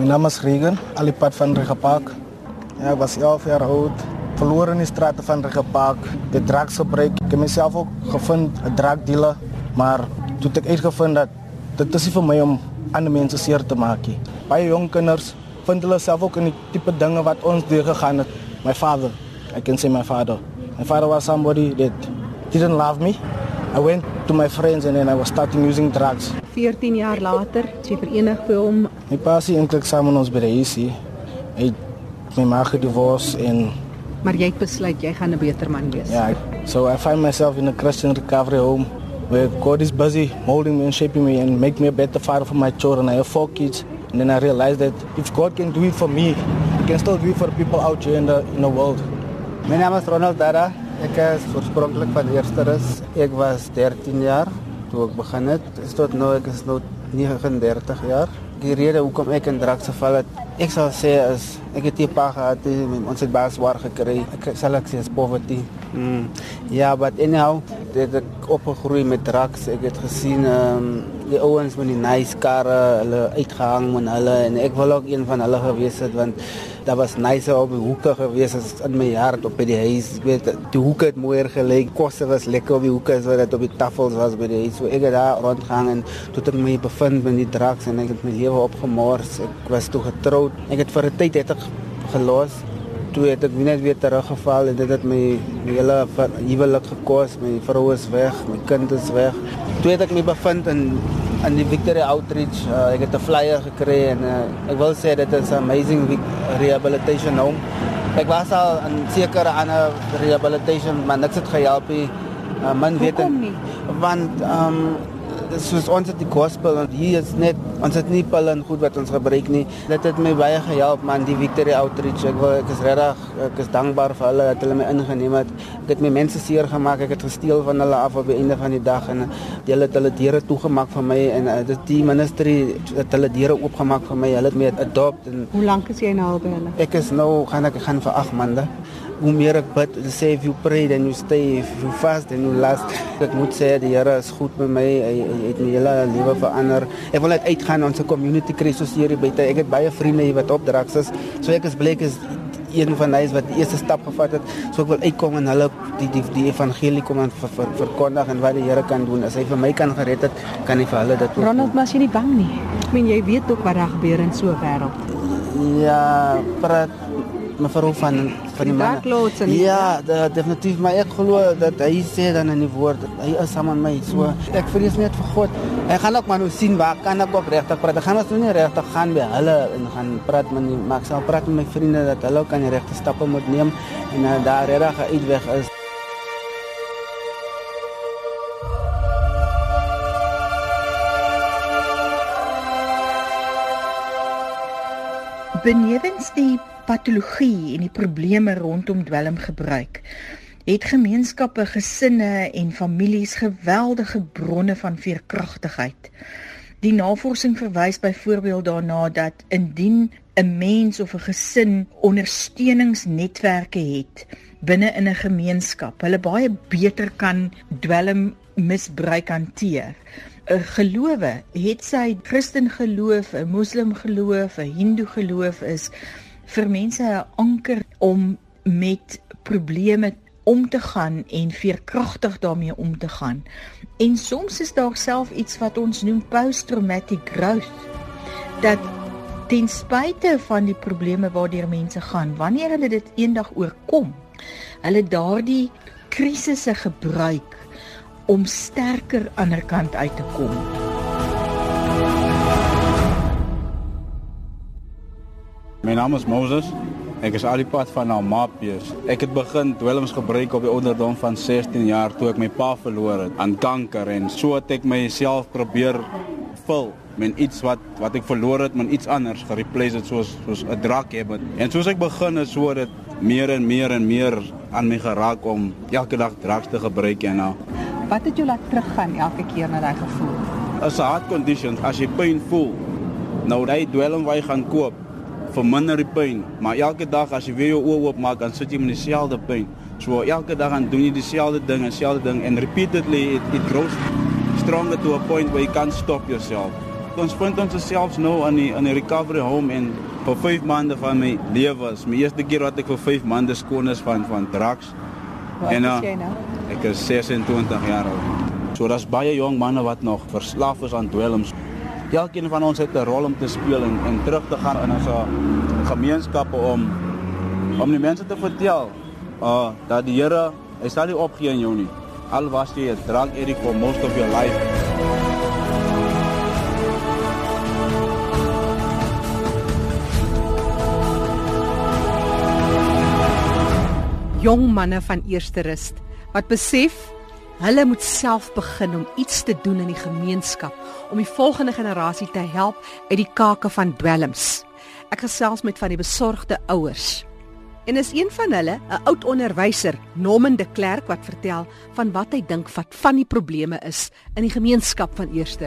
Mijn naam is Regan, Alipad van Regenpark. Ja, ik was 11 jaar oud. Verloren in de straten van Regenpark. De drugsgebruik. Ik heb mezelf ook gevonden, een drugdealer. Maar toen heb ik uitgevonden dat het is voor mij om andere mensen zeer te maken. Bij jonge kinders vinden zelf ook in die type dingen wat ons doorgegaan is. My father, I can say my father. My father was somebody that didn't love me. I went to my friends and then I was starting using drugs. 14 jaar later, het jy verenig vir hom. My pa is eintlik saam met ons by die huis hier. Hy het my ma gedivorce en Maar jy het besluit jy gaan 'n beter man wees. yeah, so I find myself in a Christian recovery home where God is busy molding me and shaping me and make me a better father for my children. I have four kids and then I realized that if God can do it for me, he can still do it for people out here in the in the world. My name is Ronald Dara. Ek is oorspronklik van Eersterus. Ek was 13 jaar toe ek begin het. Is tot nou ek is nou 39 jaar. Die rede hoekom ek in drugs geval het, ek sal sê is ek het 'n pa gehad, ons het baie swaar gekry. Ek sal ek sê is poverty. Mm. Ja, but anyhow, dit ek opgegroei met drugs. Ek het gesien ehm um, die ouens met die nice karre, hulle uitgehang met hulle en ek wil ook een van hulle gewees het want daar was nice op die hoeke gewees as in my hart op by die huis. Ek weet die hoeke het mooier gelyk. Kosse was lekker op die hoeke so dat op die tafels was by die huis. So ek het daar rondgegaan en toe het ek my bevind met die drugs en ek het my lewe opgemors. Ek was toe getroud. Ek het vir 'n tyd het ek gelos toe het ek net weer teruggeval en dit het my, my hele huwelik gekos. My vrou is weg, my kind is weg. Toe het ek my bevind in in die Victoria Outreach. Uh, ek het 'n flyer gekry en uh, ek wil sê dit is 'n amazing rehabilitation home. Ek was al in sekere ander rehabilitation, maar niks het gehelp nie. Uh, man weet nie. Want um, dis soos ons het die gospel en hier is net ons het nie pille en goed wat ons gebruik nie. Dit het my baie gehelp man die Victoria Outreach. Ek wil ek is regtig ek is dankbaar vir hulle dat hulle my ingeneem het. Ek het my mense seer gemaak. Ek het gesteel van hulle af op die einde van die dag en hulle het hulle deure toegemaak vir my en uh, dit die ministry het hulle deure oopgemaak vir my. Hulle het my adopt en Hoe lank is jy nou al by hulle? ek is nou gaan ek gaan vir 8 maande. Hoe meer ek bid, sê if you pray then you stay, if you fast then you last. Ek moet sê die Here is goed met my. Hy, hy het my hele lewe verander. Ek wil net uitgaan ons community krisis hier buite. Ek het baie vriende hier wat op drugs is. So ek is bly ek is een van hulle wat die eerste stap gevat het. So ek wil uitkom en hulle die die die evangelie kom en ver, ver, verkondig en wat die Here kan doen. As hy vir my kan gered het, kan hy vir hulle dit ook Ronald, maar as jy nie bang nie. Ek meen jy weet ook wat daar gebeur in so 'n wêreld. Ja, praat mevrou van van die Die man. darklots en Ja, de, definitief, maar ek glo dat hy sê dan in die woord, hy is saam met my. So ek vrees net vir God. Ek gaan ook maar nou sien waar kan ek ook regtig praat. Ek gaan ons nou nie regtig gaan by hulle en gaan praat met die maar ek sal praat met my vriende dat hulle ook kan die regte stappe moet neem en uh, daar regtig 'n uitweg is. Benewens die patologie en die probleme rondom dwelmgebruik, het gemeenskappe, gesinne en families geweldige bronne van veerkragtigheid. Die navorsing verwys byvoorbeeld daarna dat indien 'n mens of 'n gesin ondersteuningsnetwerke het binne in 'n gemeenskap, hulle baie beter kan dwelmmisbruik hanteer. 'n gelowe, het sy Christen geloof, 'n Moslem geloof, 'n Hindoe geloof is vir mense 'n anker om met probleme om te gaan en veerkragtig daarmee om te gaan. En soms is daar self iets wat ons noem post-traumatic growth dat ten spyte van die probleme waardeur mense gaan, wanneer hulle dit eendag oorkom, hulle daardie krisisse gebruik om sterker ander kant uit te kom. My naam is Moses. Ek is alipad van Almapies. Ek het begin dwelms gebruik op die ouderdom van 16 jaar toe ek my pa verloor het aan kanker en so het ek myself probeer vul met iets wat wat ek verloor het met iets anders gereplace het soos soos 'n drak hê en soos ek begin het so dit meer en meer en meer aan my geraak om elke dag drugs te gebruik en nou Wat het jou laat teruggaan elke keer na daai gevoel? as 'n hard conditions as jy pyn voel nou daai dwelm wat jy gaan koop verminder die pyn maar elke dag as jy weer jou oë oopmaak dan sit jy met dieselfde pyn so elke dag dan doen jy dieselfde ding dieselfde ding en repeatedly it, it grows stronger to a point where you can't stop yourself ons vind ons selfs nou aan die aan die recovery home en vir 5 maande van my lewe was my eerste keer wat ek vir 5 maande skoon is van van drugs. Wat en, uh, is jy nou? Ek is 26 jaar oud. So daar's baie jong manne wat nog verslaaf is aan dwelms. Elkeen van ons het 'n rol om te speel en, en terug te gaan in ons gemeenskappe om om die mense te vertel uh dat die Here hy sal nie opgee in jou nie. Al was jy 'n drug addict for most of your life. jong manne van Eerste Rust wat besef hulle moet self begin om iets te doen in die gemeenskap om die volgende generasie te help uit die kake van dwelms. Ek gesels met van die besorgde ouers. En is een van hulle, 'n oud onderwyser, Norman de Klerk wat vertel van wat hy dink wat van die probleme is in die gemeenskap van Eerste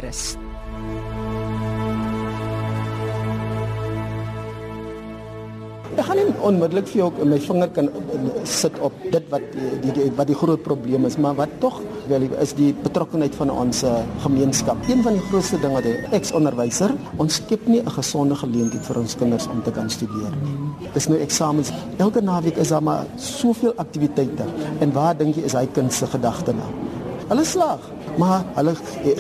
Ek gaan nie onmiddellik vir jou my vinger kan sit op dit wat die, die wat die groot probleem is, maar wat tog wel is die betrokkenheid van ons uh, gemeenskap. Een van die grootste dinge wat ex-onderwyser, ons skep nie 'n gesonde geleentheid vir ons kinders om te kan studeer nie. Dis nou eksamens. Elke naweek is daar maar soveel aktiwiteite. En waar dink jy is hy kind se gedagte nou? Hulle slaag, maar hulle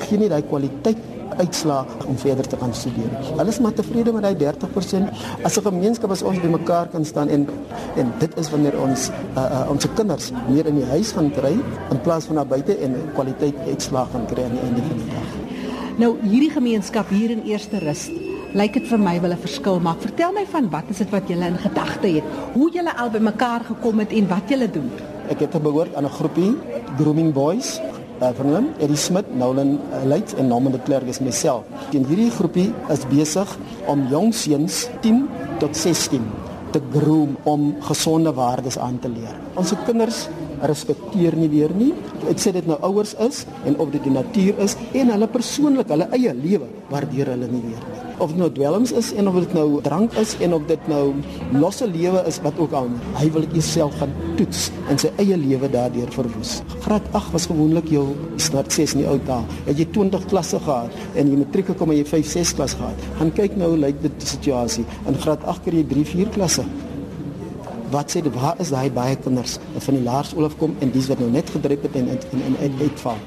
gee nie daai kwaliteit uitslaa om verder te gaan studeer. Hulle is maar tevrede met daai 30%. As 'n gemeenskap as ons bymekaar kan staan en en dit is wanneer ons uh, uh, ons kinders meer in die huis gaan kry in plaas van na buite en kwaliteit uitslaa gaan kry aan die einde van die dag. Nou hierdie gemeenskap hier in Eerste Rus lyk dit vir my wil 'n verskil maak. Vertel my van wat is dit wat julle in gedagte het? Hoe julle al bymekaar gekom het en wat julle doen? Ek het behoort aan 'n groepie Grooming Boys uh, hom, Eddie Smit, Nolan uh, eh, Leits en Norman de Klerk is myself. En hierdie groepie is besig om jong seuns 10 tot 16 te groom om gesonde waardes aan te leer. Ons kinders respekteer nie weer nie. Ek sê dit nou ouers is en of dit die natuur is en hulle persoonlik, hulle eie lewe waardeer hulle nie weer nie of dit nou dwelms is en of dit nou drank is en of dit nou losse lewe is wat ook al hy wil dit self gaan toets en sy eie lewe daardeur verwoes. Graad 8 was gewoonlik jou start 6 in die ou dae. Het jy 20 klasse gehad en jy matriek kom en jy 5 6 klas gehad. Gaan kyk nou lyk dit situasie. In graad 8 kry jy 3 4 klasse. Wat sê dit waar is daai baie kinders van die laers Olaf kom en dis wat nou net gedryf het en en en, uitval.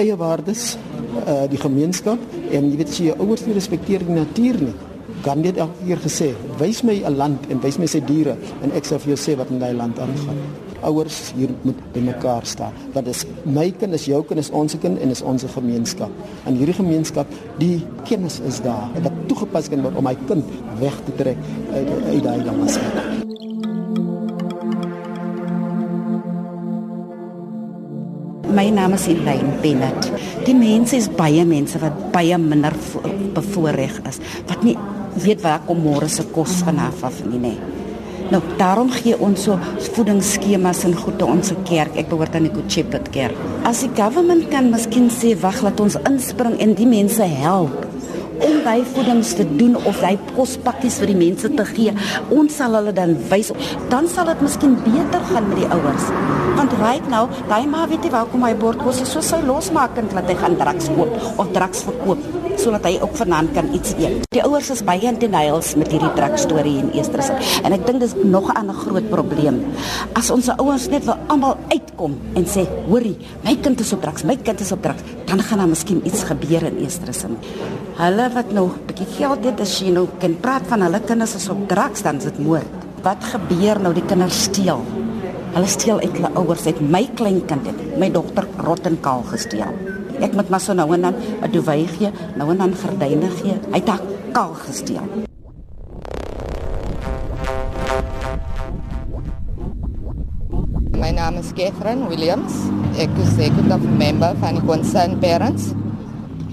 Eie waardes uh, die gemeenskap en jy weet as jou ouers nie respekteer die natuur nie kan dit elke keer gesê wys my 'n land en wys my sy diere en ek sal vir jou sê wat in daai land aangaan. Ouers hier moet bymekaar staan want dit is my kind is jou kind is ons kind en is ons gemeenskap. En hierdie gemeenskap die kennis is daar wat toegepas kan word om my kind weg te trek uit uit daai langs My naam is Elaine Bennett. Die mense is baie mense wat baie minder bevoorreg is. Wat nie weet waar kom môre se kos vanaf af nie, nê. Nou, daarom gee ons so voedingsskemas en goed te ons kerk. Ek behoort aan die Good Shepherd kerk. As die government kan miskien sê wag laat ons inspring en die mense help om daai voedings te doen of daai kospakkies vir die mense te gee. Ons sal hulle dan wys. Dan sal dit miskien beter gaan met die ouers. Want right now, daai ma weet nie waar kom my bord kos is so sy losmaak en laat hy gaan drugs koop of drugs verkoop sodat hy ook vanaand kan iets eet. Die ouers is baie in denials met hierdie drugs storie in Easters en ek dink dis nog 'n ander groot probleem. As ons ouers net wil almal uitkom en sê, "Hoorie, my kind is op drugs, my kind is op drugs," dan gaan daar miskien iets gebeur in Easters. Hulle wat nog 'n bietjie geld het as jy nou kan praat van hulle kinders as op drugs dan is dit moord. Wat gebeur nou die kinders steel? Hulle steel uit hulle ouers uit my kleinkind het my dogter rottenkaal gesteel. Ek moet maar so nou en dan 'n duwy gee, nou en dan gordyne gee. Hy het haar kaal gesteel. My naam is Catherine Williams. Ek is executive member van die Concerned Parents.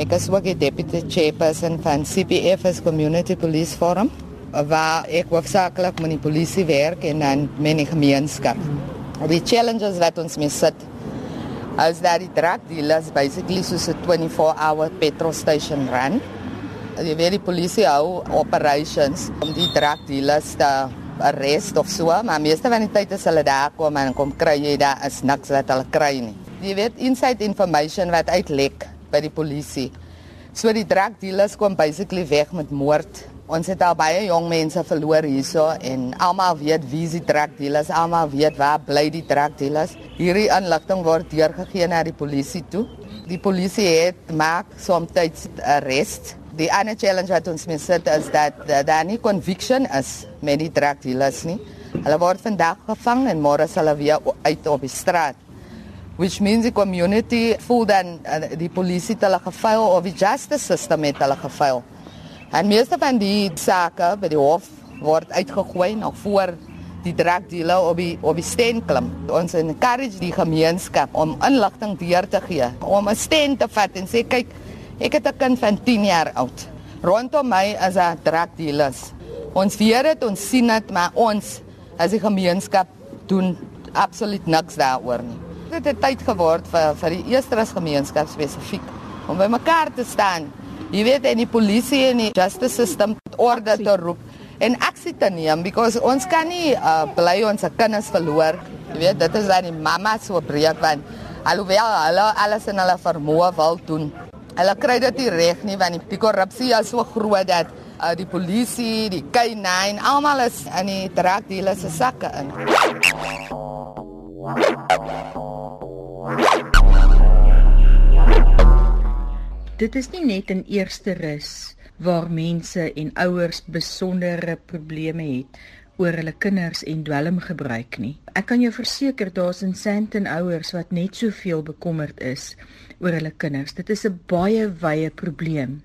Ek is ook die deputy chairperson van CPF as Community Police Forum waar ek hoofsaaklik met die polisie werk en dan met die gemeenskap. Die challenges wat ons mee sit is dat die drug dealers basically soos 'n 24-hour petrol station run. Die weet die polisie hou operations om die drug dealers te arrest of so, maar meeste van die tyd as hulle daar kom en kom kry jy daar is niks wat hulle kry nie. Jy weet inside information wat uitlek by die polisie. So die drug dealers kom basically weg met moord. Ons het al baie jong mense verloor hierso en almal weet wie die drug dealers, almal weet waar bly die drug dealers. Hierdie inligting word deurgegee na die polisie toe. Die polisie het maak soms 'n arrest die ander challenge wat ons mee sit is dat daar nie conviction is met die drug dealers nie. Hulle word vandag gevang en môre sal hulle weer uit op die straat. Which means the community voel dan uh, die polisie het hulle gefaal of die justice system het hulle gefaal. En meeste van die sake by die hof word uitgegooi nog voor die drug dealer op die op die steen klim. Ons encourage die gemeenskap om inligting deur te gee, om 'n steen te vat en sê kyk Ek het 'n kind van 10 jaar oud. Rondom my is daar drug dealers. Ons weet dit, ons sien dit, maar ons as 'n gemeenskap doen absoluut niks daaroor nie. Dit het tyd geword vir vir die Eersteres gemeenskap spesifiek om by mekaar te staan. Jy weet en die polisie en die justice system orde te roep en aksie te neem because ons kan nie uh, bly ons kinders verloor. Jy weet dit is dan die mamma so breek want alhoewel hulle alles in hulle vermoë wil doen Hulle kry dit nie reg nie want die korrupsie is so groot dat uh, die polisie, die K9, almal is in die drug dealers se sakke in. Dit is nie net in eerste rus waar mense en ouers besondere probleme het oor hulle kinders en dwelmgebruik nie. Ek kan jou verseker daar's in Sandton ouers wat net soveel bekommerd is oor hulle kinders. Dit is 'n baie wye probleem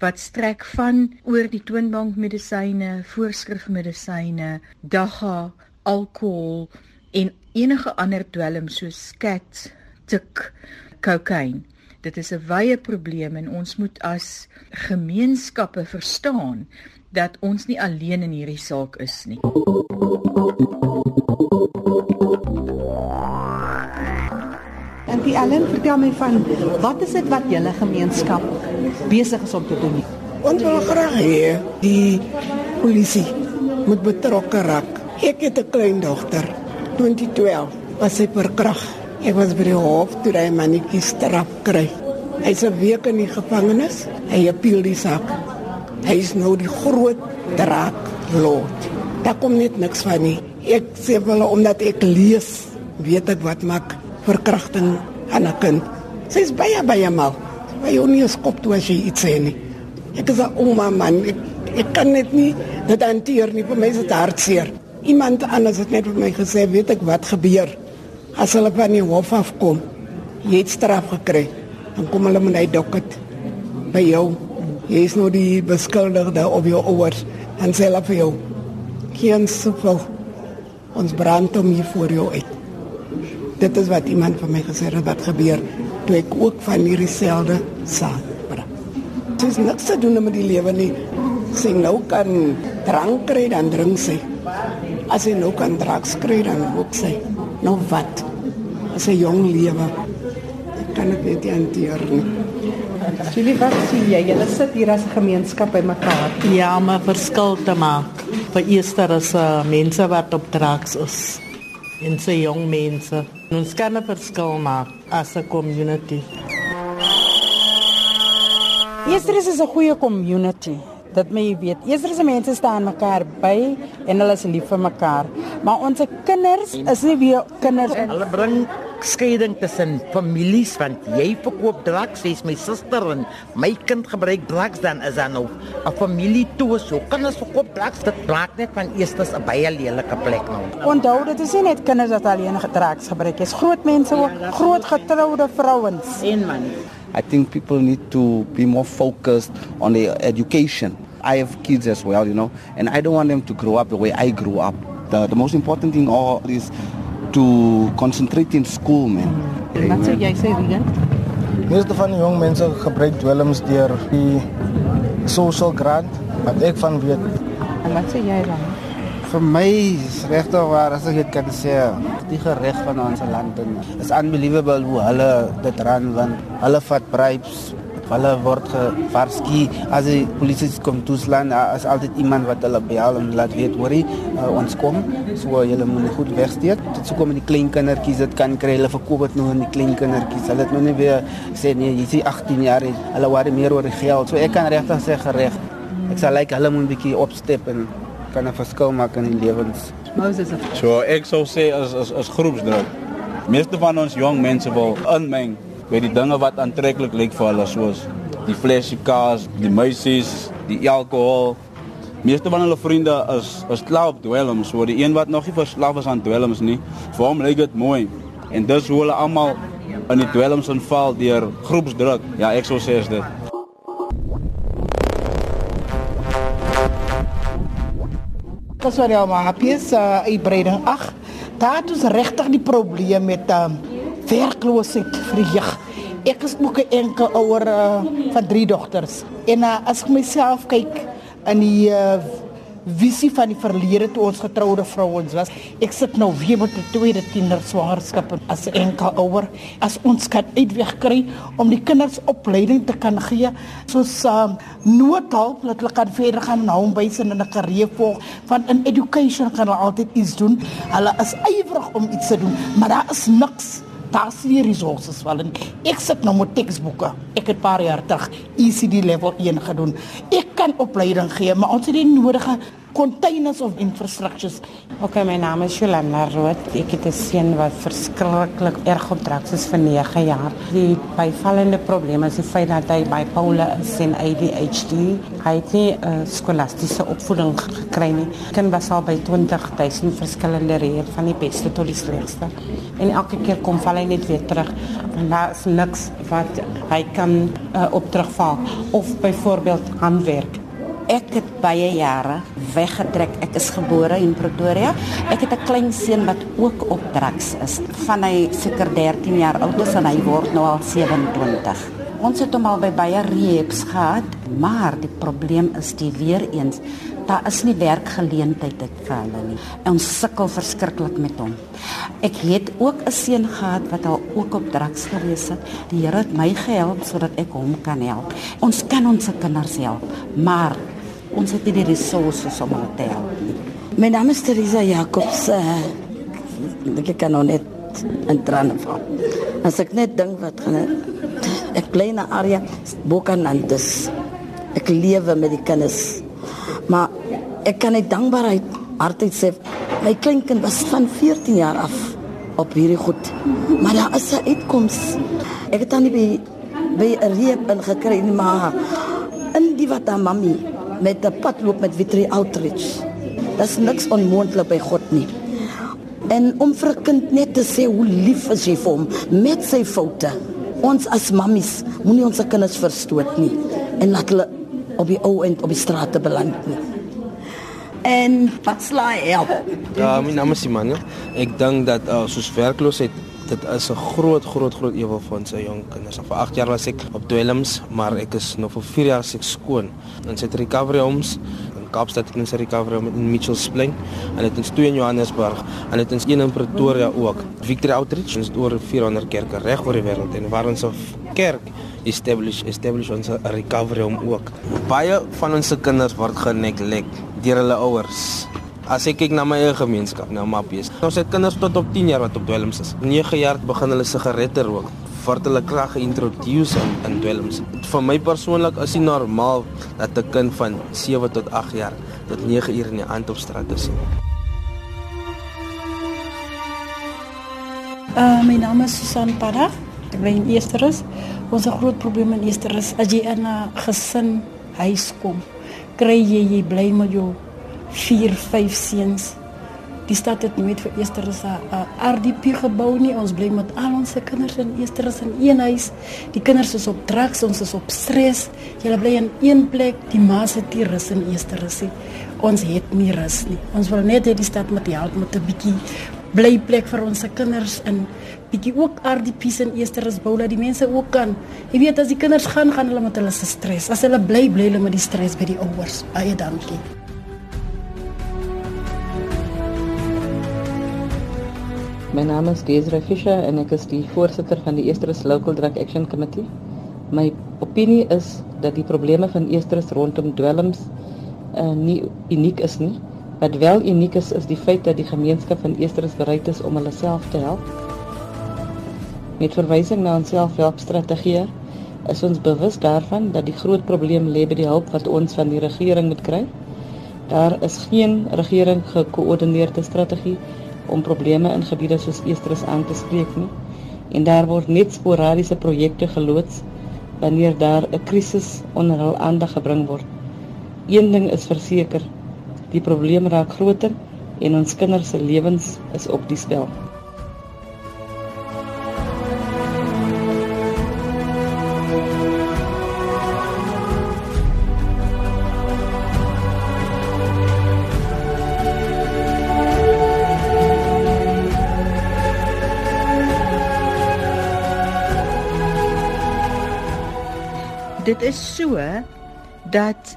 wat strek van oor die toonbankmedisyne, voorskrifmedisyne, dagga, alkohol en enige ander dwelm soos skat, tik, kokain. Dit is 'n wye probleem en ons moet as gemeenskappe verstaan dat ons nie alleen in hierdie saak is nie. En die Ellen, vertel my van wat is dit wat julle gemeenskap besig is om te doen? Ons wil graag hê die polisie moet betrokke raak. Ek het 'n klein dogter, 2012, was sy verkragt. Ek was by die hof toe hy mannetjie straf kry. Hy's 'n week in die gevangenis. Hy appeal die saak. Hy is nou die groot draak lord. Daar kom net niks van nie. Ek sê wel omdat ek lees, weet ek wat maak verkrachting aan 'n kind. Sy's baie baie mal. Hy hoor nie skop toe as jy iets sê nie. Ek is 'n ouma man. Ek, ek kan net nie dit hanteer nie. Vir my is dit hartseer. Iemand anders het net vir my gesê, weet ek wat gebeur as hulle van die hof afkom. Jy het straf gekry. Dan kom hulle met hy dokket by jou. Jy is nou die beskuldigde op jou ouers en sê hulle vir jou. Geen soveel. Ons brand hom hier voor jou uit dit is wat iemand van my gesê het wat gebeur toe ek ook van hierdie selde saak bring. Dit is niks te doen met die lewe nie. Sy nou kan drank kry dan drink sy. As sy nou kan drugs kry dan ook sy. Nou wat? As 'n jong lewe kan ek net hanteer nie. Julie, wat sien jy? Julle sit hier as gemeenskap by mekaar. Ja, om 'n verskil te maak vir eerster as uh, mense wat op drugs is en se jong mense. Ons kan 'n verskil maak as 'n community. Eerstens is 'n goeie community. Moet jy weet. Eerstens se mense staan mekaar by en hulle is lief vir mekaar. Maar ons kinders is nie weer kinders en hulle bring skeiding tussen families want jy verkoop drugs, jy's my suster en my kind gebruik drugs dan is dan nou 'n familie toe so kan ons verkoop drugs dit maak net van eerstens 'n baie lelike plek nou. Onthou dit is nie net kinders wat alleen drugs gebruik, jy's groot mense ook, groot getroude vrouens en man. I think people need to be more focused on their education. I have kids as well, you know, and I don't want them to grow up the way I grew up. The, the most important thing all is to concentrate in school, man. Wat sê jy sê Rian? Meeste van die jong mense gebruik dwelms deur die social grant wat ek van weet. En wat sê jy dan? Vir my regtig waar as ek dit kan sê, die gereg van ons land en is unbelievable hoe hulle dit ran want hulle vat bribes Hulle word gewaarsku as die polisie kom toeslaan, as altyd iemand wat hulle bel en laat weet hoor uh, ons kom. So julle moet goed wegsteek. Dit sou kom met die klein kindertjies, dit kan kry hulle verkoop dit nou aan die klein kindertjies. Hulle het nou nie weer sê nee, jy is 18 jaar, hulle worry meer oor die geld. So ek kan regtig sê gereg. Ek sal like hulle moet 'n bietjie opstep en kan 'n verskil maak in die lewens. Moses. So ek sou sê as as as groepsdruk. Meeste van ons jong mense wil inmeng by die dinge wat aantreklik lyk vir hulle soos die flashy cars, die meisies, die alkohol. Meeste van hulle vriende is is klaar op dwelms, so die een wat nog nie verslaaf is aan dwelms nie, vir hom lyk dit mooi. En dis hoe hulle almal in die dwelms inval deur groepsdruk. Ja, ek sou sê is dit. Dis wat jy maar pies uh, uitbreiding. Ag, daar is regtig die probleem met um, werkloosheid vir die jeug. Ek is ook 'n enkel ouer uh, van drie dogters. En uh, as ek myself kyk in die uh, visie van die verlede toe ons getroude vrouens was. Ek sit nou weer met 'n tweede tiener swaarskap as enkel ouer. As ons kan uitweg kry om die kinders opleiding te kan gee soos um, noodhulp dat hulle kan verder gaan na hom bys in 'n karier volg van in education kan hulle altyd iets doen. Hulle is ywerig om iets te doen, maar daar is niks Daar's nie resources wel en ek sit nou met teksboeke. Ek het paar jaar terug ECD level 1 gedoen. Ek kan opleiding gee, maar ons het die nodige containers of infrastructures. Okay, my naam is Jolanda Rood. Ek het 'n seun wat verskriklik erg op drugs is vir 9 jaar. Die byvallende probleem is die feit dat hy bipolar is en ADHD. Hy het nie 'n uh, skolastiese opvoeding gekry nie. Kind was al by 20000 verskillende reë van die beste tot die slegste. En elke keer kom val hy net weer terug. En daar is niks wat hy kan uh, op terugval of byvoorbeeld handwerk ek het baie jare weggetrek. Ek is gebore in Pretoria. Ek het 'n klein seun wat ook op drugs is. Van hy seker 13 jaar oud is en hy word nou al 27. Ons het hom al by baie rehabs gehad, maar die probleem is die weer eens daar is nie werkgeleenthede vir hulle nie. Ons sukkel verskriklik met hom. Ek het ook 'n seun gehad wat al ook op drugs gewees het. Die Here het my gehelp sodat ek hom kan help. Ons kan ons kinders help, maar ons het nie die resources om hulle te help nie. My naam is Teresa Jacobs. Uh, ek kan nou net in trane val. As ek net dink wat gaan ek bly na area Bokanantes. Ek lewe met die kinders. Maar ek kan net dankbaarheid hardheid sê my kleinkind was van 14 jaar af op hierdie goed. Maar daar is 'n uitkoms. Ek het dan nie by by 'n reep ingekry nie, maar in die wat aan mammy met 'n pad loop met Vitri Outreach. Dit's niks onmoontlik by God nie. En om vir 'n kind net te sê hoe lief is jy vir hom met sy foute. Ons as mammies moenie ons kinders verstoot nie en laat hulle op die ou end op die straat beland nie. En wat slaai help? Ja, my naam is Simon. Ek dink dat uh, soos werkloosheid dit is 'n groot groot groot ewel vir ons jong kinders. Vir 8 jaar was ek op dwelms, maar ek is nog vir 4 jaar seker skoon. En sit recovery homes in Kaapstad en in recovery home in Mitchells Plain en dit is twee in Johannesburg en dit is een in Pretoria ook. Victory Outreach is oor 400 kerke reg oor die wêreld en waar ons 'n kerk establish establish ons 'n recovery home ook. Baie van ons kinders word geneglect deur hulle ouers. As ek kyk na my eie gemeenskap, nou maar bees. Ons het kinders tot op 10 jaar wat op dwelms is. 9 jaar begin hulle sigarette rook. Word hulle krag geïntroduseer in, in dwelms. Vir my persoonlik is dit normaal dat 'n kind van 7 tot 8 jaar tot 9 uur in die aand op straat is. Uh, my naam is Susan Pada. Ek bly in Esterus. Ons groot probleem in Esterus as jy in 'n gesin huis kom, kry jy jy bly met jou 4, 5 seuns. Die stad het nooit vir Esterus 'n RDP gebou nie. Ons bly met al ons kinders in Esterus in een huis. Die kinders is op drugs, ons is op stres. Jy bly in een plek. Die ma se die rus in Esterus. Ons het nie rus nie. Ons wil net hê die stad moet help met 'n bietjie blyplek vir ons kinders in bietjie ook RDP's in Esterus bou dat die mense ook kan. Jy weet as die kinders gaan gaan hulle met hulle se stres. As hulle bly bly hulle met die stres by die ouers. Baie dankie. My naam is Desiree Fischer en ek is die voorsitter van die Esterus Local Drug Action Committee. My opinie is dat die probleme van eestrus rondom dwelms uh, nie uniek is nie. Wat wel uniek is is die feit dat die gemeenskap van eestrus bereid is om hulle self te help. Met verwysing na ons selfhelpstrategie is ons bewus daarvan dat die groot probleem lê by die hulp wat ons van die regering moet kry. Daar is geen regering gekoördineerde strategie om probleme in gebiede soos eestrus aan te spreek nie. En daar word net sporadiese projekte geloods wanneer daar 'n krisis onder hul aandag gebring word. Een ding is verseker, die probleem raak groter en ons kinders se lewens is op die spel. Dit is so dat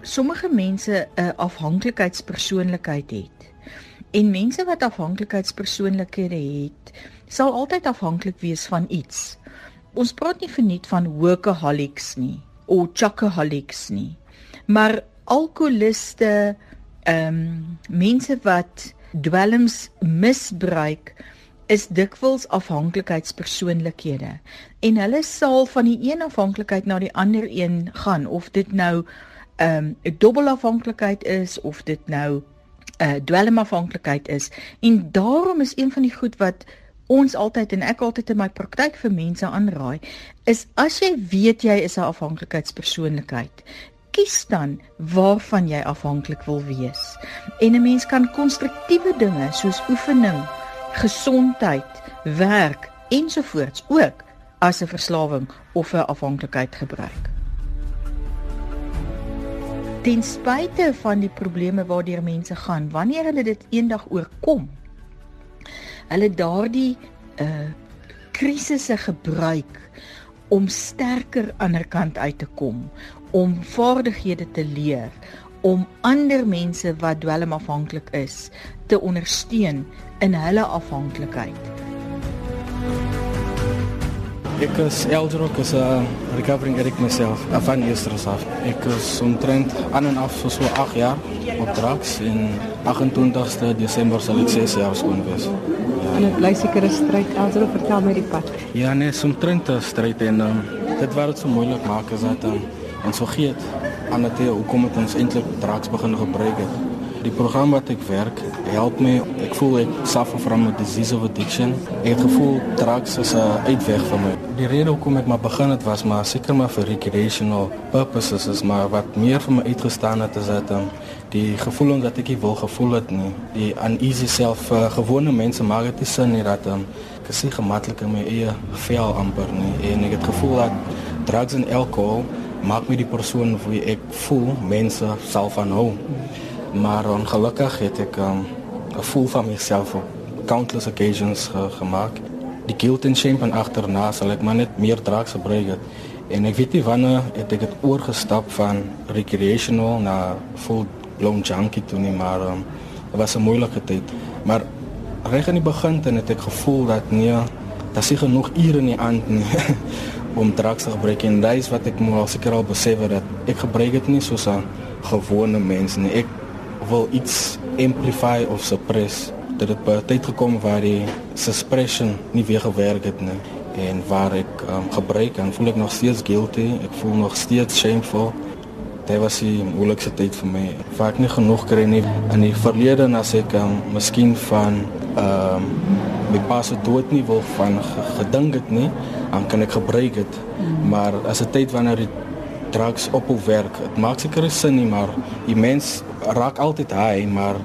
sommige mense 'n afhanklikheidspersoonlikheid het. En mense wat afhanklikheidspersoonlikhede het, sal altyd afhanklik wees van iets. Ons praat nie verniet van workaholics nie of chocoholics nie. Maar alkoholiste, ehm um, mense wat dwelms misbruik, is dikwels afhanklikheidspersoonlikhede en hulle sal van die een afhanklikheid na die ander een gaan of dit nou 'n um, dubbelafhanklikheid is of dit nou 'n uh, dwelmafhanklikheid is. En daarom is een van die goed wat ons altyd en ek altyd in my praktyk vir mense aanraai is as jy weet jy is 'n afhanklikheidspersoonlikheid kies dan waarvan jy afhanklik wil wees. En 'n mens kan konstruktiewe dinge soos oefening gesondheid, werk ensovoorts ook as 'n verslawing of 'n afhanklikheid gebruik. Ten spyte van die probleme waardeur mense gaan wanneer hulle dit eendag oorkom, hulle daardie uh krisisse gebruik om sterker aan die kant uit te kom, om vaardighede te leer, om ander mense wat dwelmafhanklik is te ondersteun in hulle afhanklikheid. Ek is Eldrock is 'n recovering addict myself, van Easter's af. Ek is omtrent aan en af vir so 8 jaar op drugs en 28ste Desember sal ek 6 jaar skoon wees. Ja. En dit bly seker 'n stryd, Eldrock, vertel my die pad. Ja, nee, omtrent 'n stryd en um, dit wat dit so moeilik maak is dat um, ons vergeet aan dit hoe kom dit ons eintlik drugs begin gebruik het. Die program wat ek werk, help my. Ek voel ek suffer a disease of addiction. Ek het gevoel drugs is 'n uitweg vir my. Die rede hoekom ek maar begin het was maar seker maar vir recreational purposes, is maar wat meer vir my uitgestaan het is dat um, die gevoel dat ek nie wil gevoel het nie. Die uneasy self uh, gewone mense maak dit nie sin nie dat um, ek is nie gemaklik in amper nie en ek het gevoel dat drugs en alcohol maak my die persoon wie ek voel mense sal van hou. Maar ongelukkig het ek 'n um, gevoel van myself op countless occasions ge gemaak. Die guilt en shame van agterna sal ek maar net meer drugs gebruik het. En ek weet nie wanneer het ek dit oorgestap van recreational na full blown junkie toe nie, maar um, dit was 'n moeilike tyd. Maar reg aan die begin het ek gevoel dat nee, daar is genoeg ure in die aand nie. om drugs te gebruik en dit is wat ek moet al seker al besef dat ek gebruik dit nie soos 'n gewone mens nie. Ek wil iets amplify of suppress dat dit by tyd gekom waar die suppression nie weer gewerk het nie en waar ek um, gebruik en voel ek nog steeds guilty ek voel nog steeds shameful. Dit was 'n moeilike tyd vir my. Waar ek nie genoeg kry nie. In die verlede as ek um, miskien van um, my pas het dood nie wil van gedink het nie dan kan ek gebruik dit mm. maar as 'n tyd wanneer die drugs ophou werk dit maak seker sin nie maar die mens raak altyd high, maar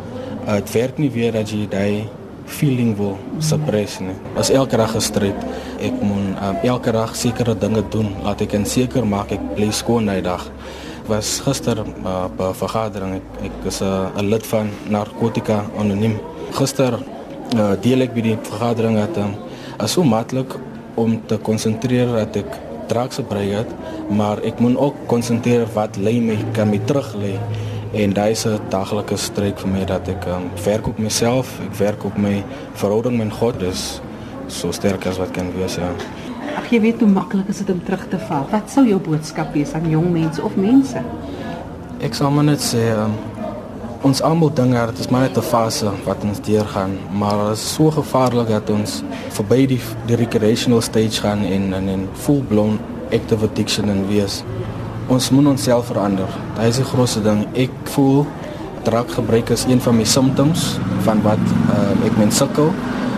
dit uh, werk nie weer dat jy daai feeling wil suppress nie. As elke dag gestryd, ek moet um, elke dag sekere dinge doen, laat ek en seker maak ek bly skoon daai dag. Was gister uh, op 'n vergadering, ek, ek is uh, lid van Narkotika Anoniem. Gister uh, deel ek by die vergadering dat um, is so maklik om te konsentreer dat ek drugs gebruik het, maar ek moet ook konsentreer wat lê my kan my terug lê en daai is 'n daaglikse stryd vir my dat ek um, werk op myself, ek werk op my verhouding met God, dis so sterk as wat kan wees ja. Ag jy weet hoe maklik is dit om terug te val. Wat sou jou boodskap wees aan jong mense of mense? Ek sal maar net sê um, ons almal dink dat dit is maar net 'n fase wat ons deurgaan, maar dit is so gevaarlik dat ons verby die die recreational stage gaan en en en full blown active addiction en wees. Ons moet onsself verander. Dit is die grootste ding. Ek voel drankgebruik is een van my symptoms van wat um, ek men sukkel.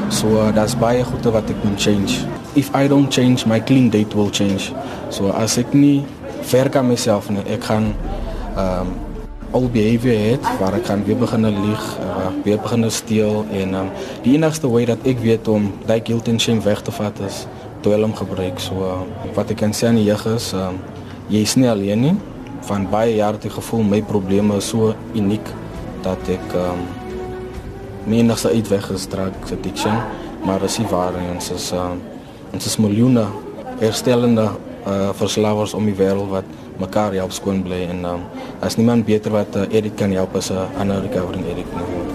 So uh, daar's baie goede wat ek moet change. If I don't change, my clean date will change. So as ek nie werk aan myself nie, ek gaan um al behavior het waar ek kan weer begin lieg, uh, weer begin steel en um, die enigste way dat ek weet om daai guilt and shame weg te vat is dwelm gebruik. So uh, wat ek kan sê aan die jeug is, um, jy is nie alleen nie. Van baie jare ek gevoel my probleme is so uniek dat ek um, menigste uitweg is drug addiction, maar as jy waar ons is um, ons is miljoene herstellende uh, verslawers om die wêreld wat mekaar help skoon bly en um, as niemand beter wat uh, Erik kan help as 'n uh, ander recovering Erik nie.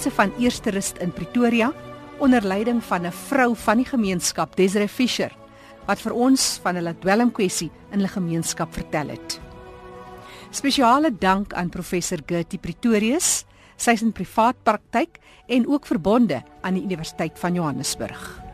Mense van Eerste Rust in Pretoria onder leiding van 'n vrou van die gemeenskap, Desiree Fisher, wat vir ons van hulle dwelmkwessie in hulle gemeenskap vertel het. Spesiale dank aan professor Gertie Pretorius, sy is in privaat praktyk en ook verbonde aan die Universiteit van Johannesburg.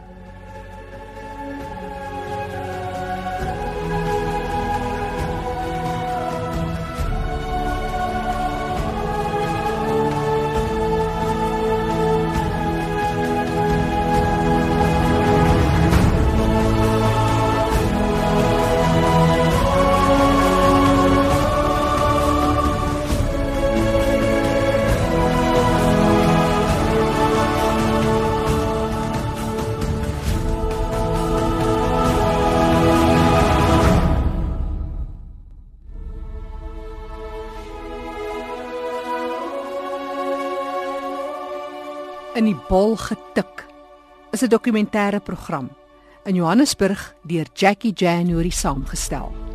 Bol getik is 'n dokumentêre program in Johannesburg deur Jackie January saamgestel.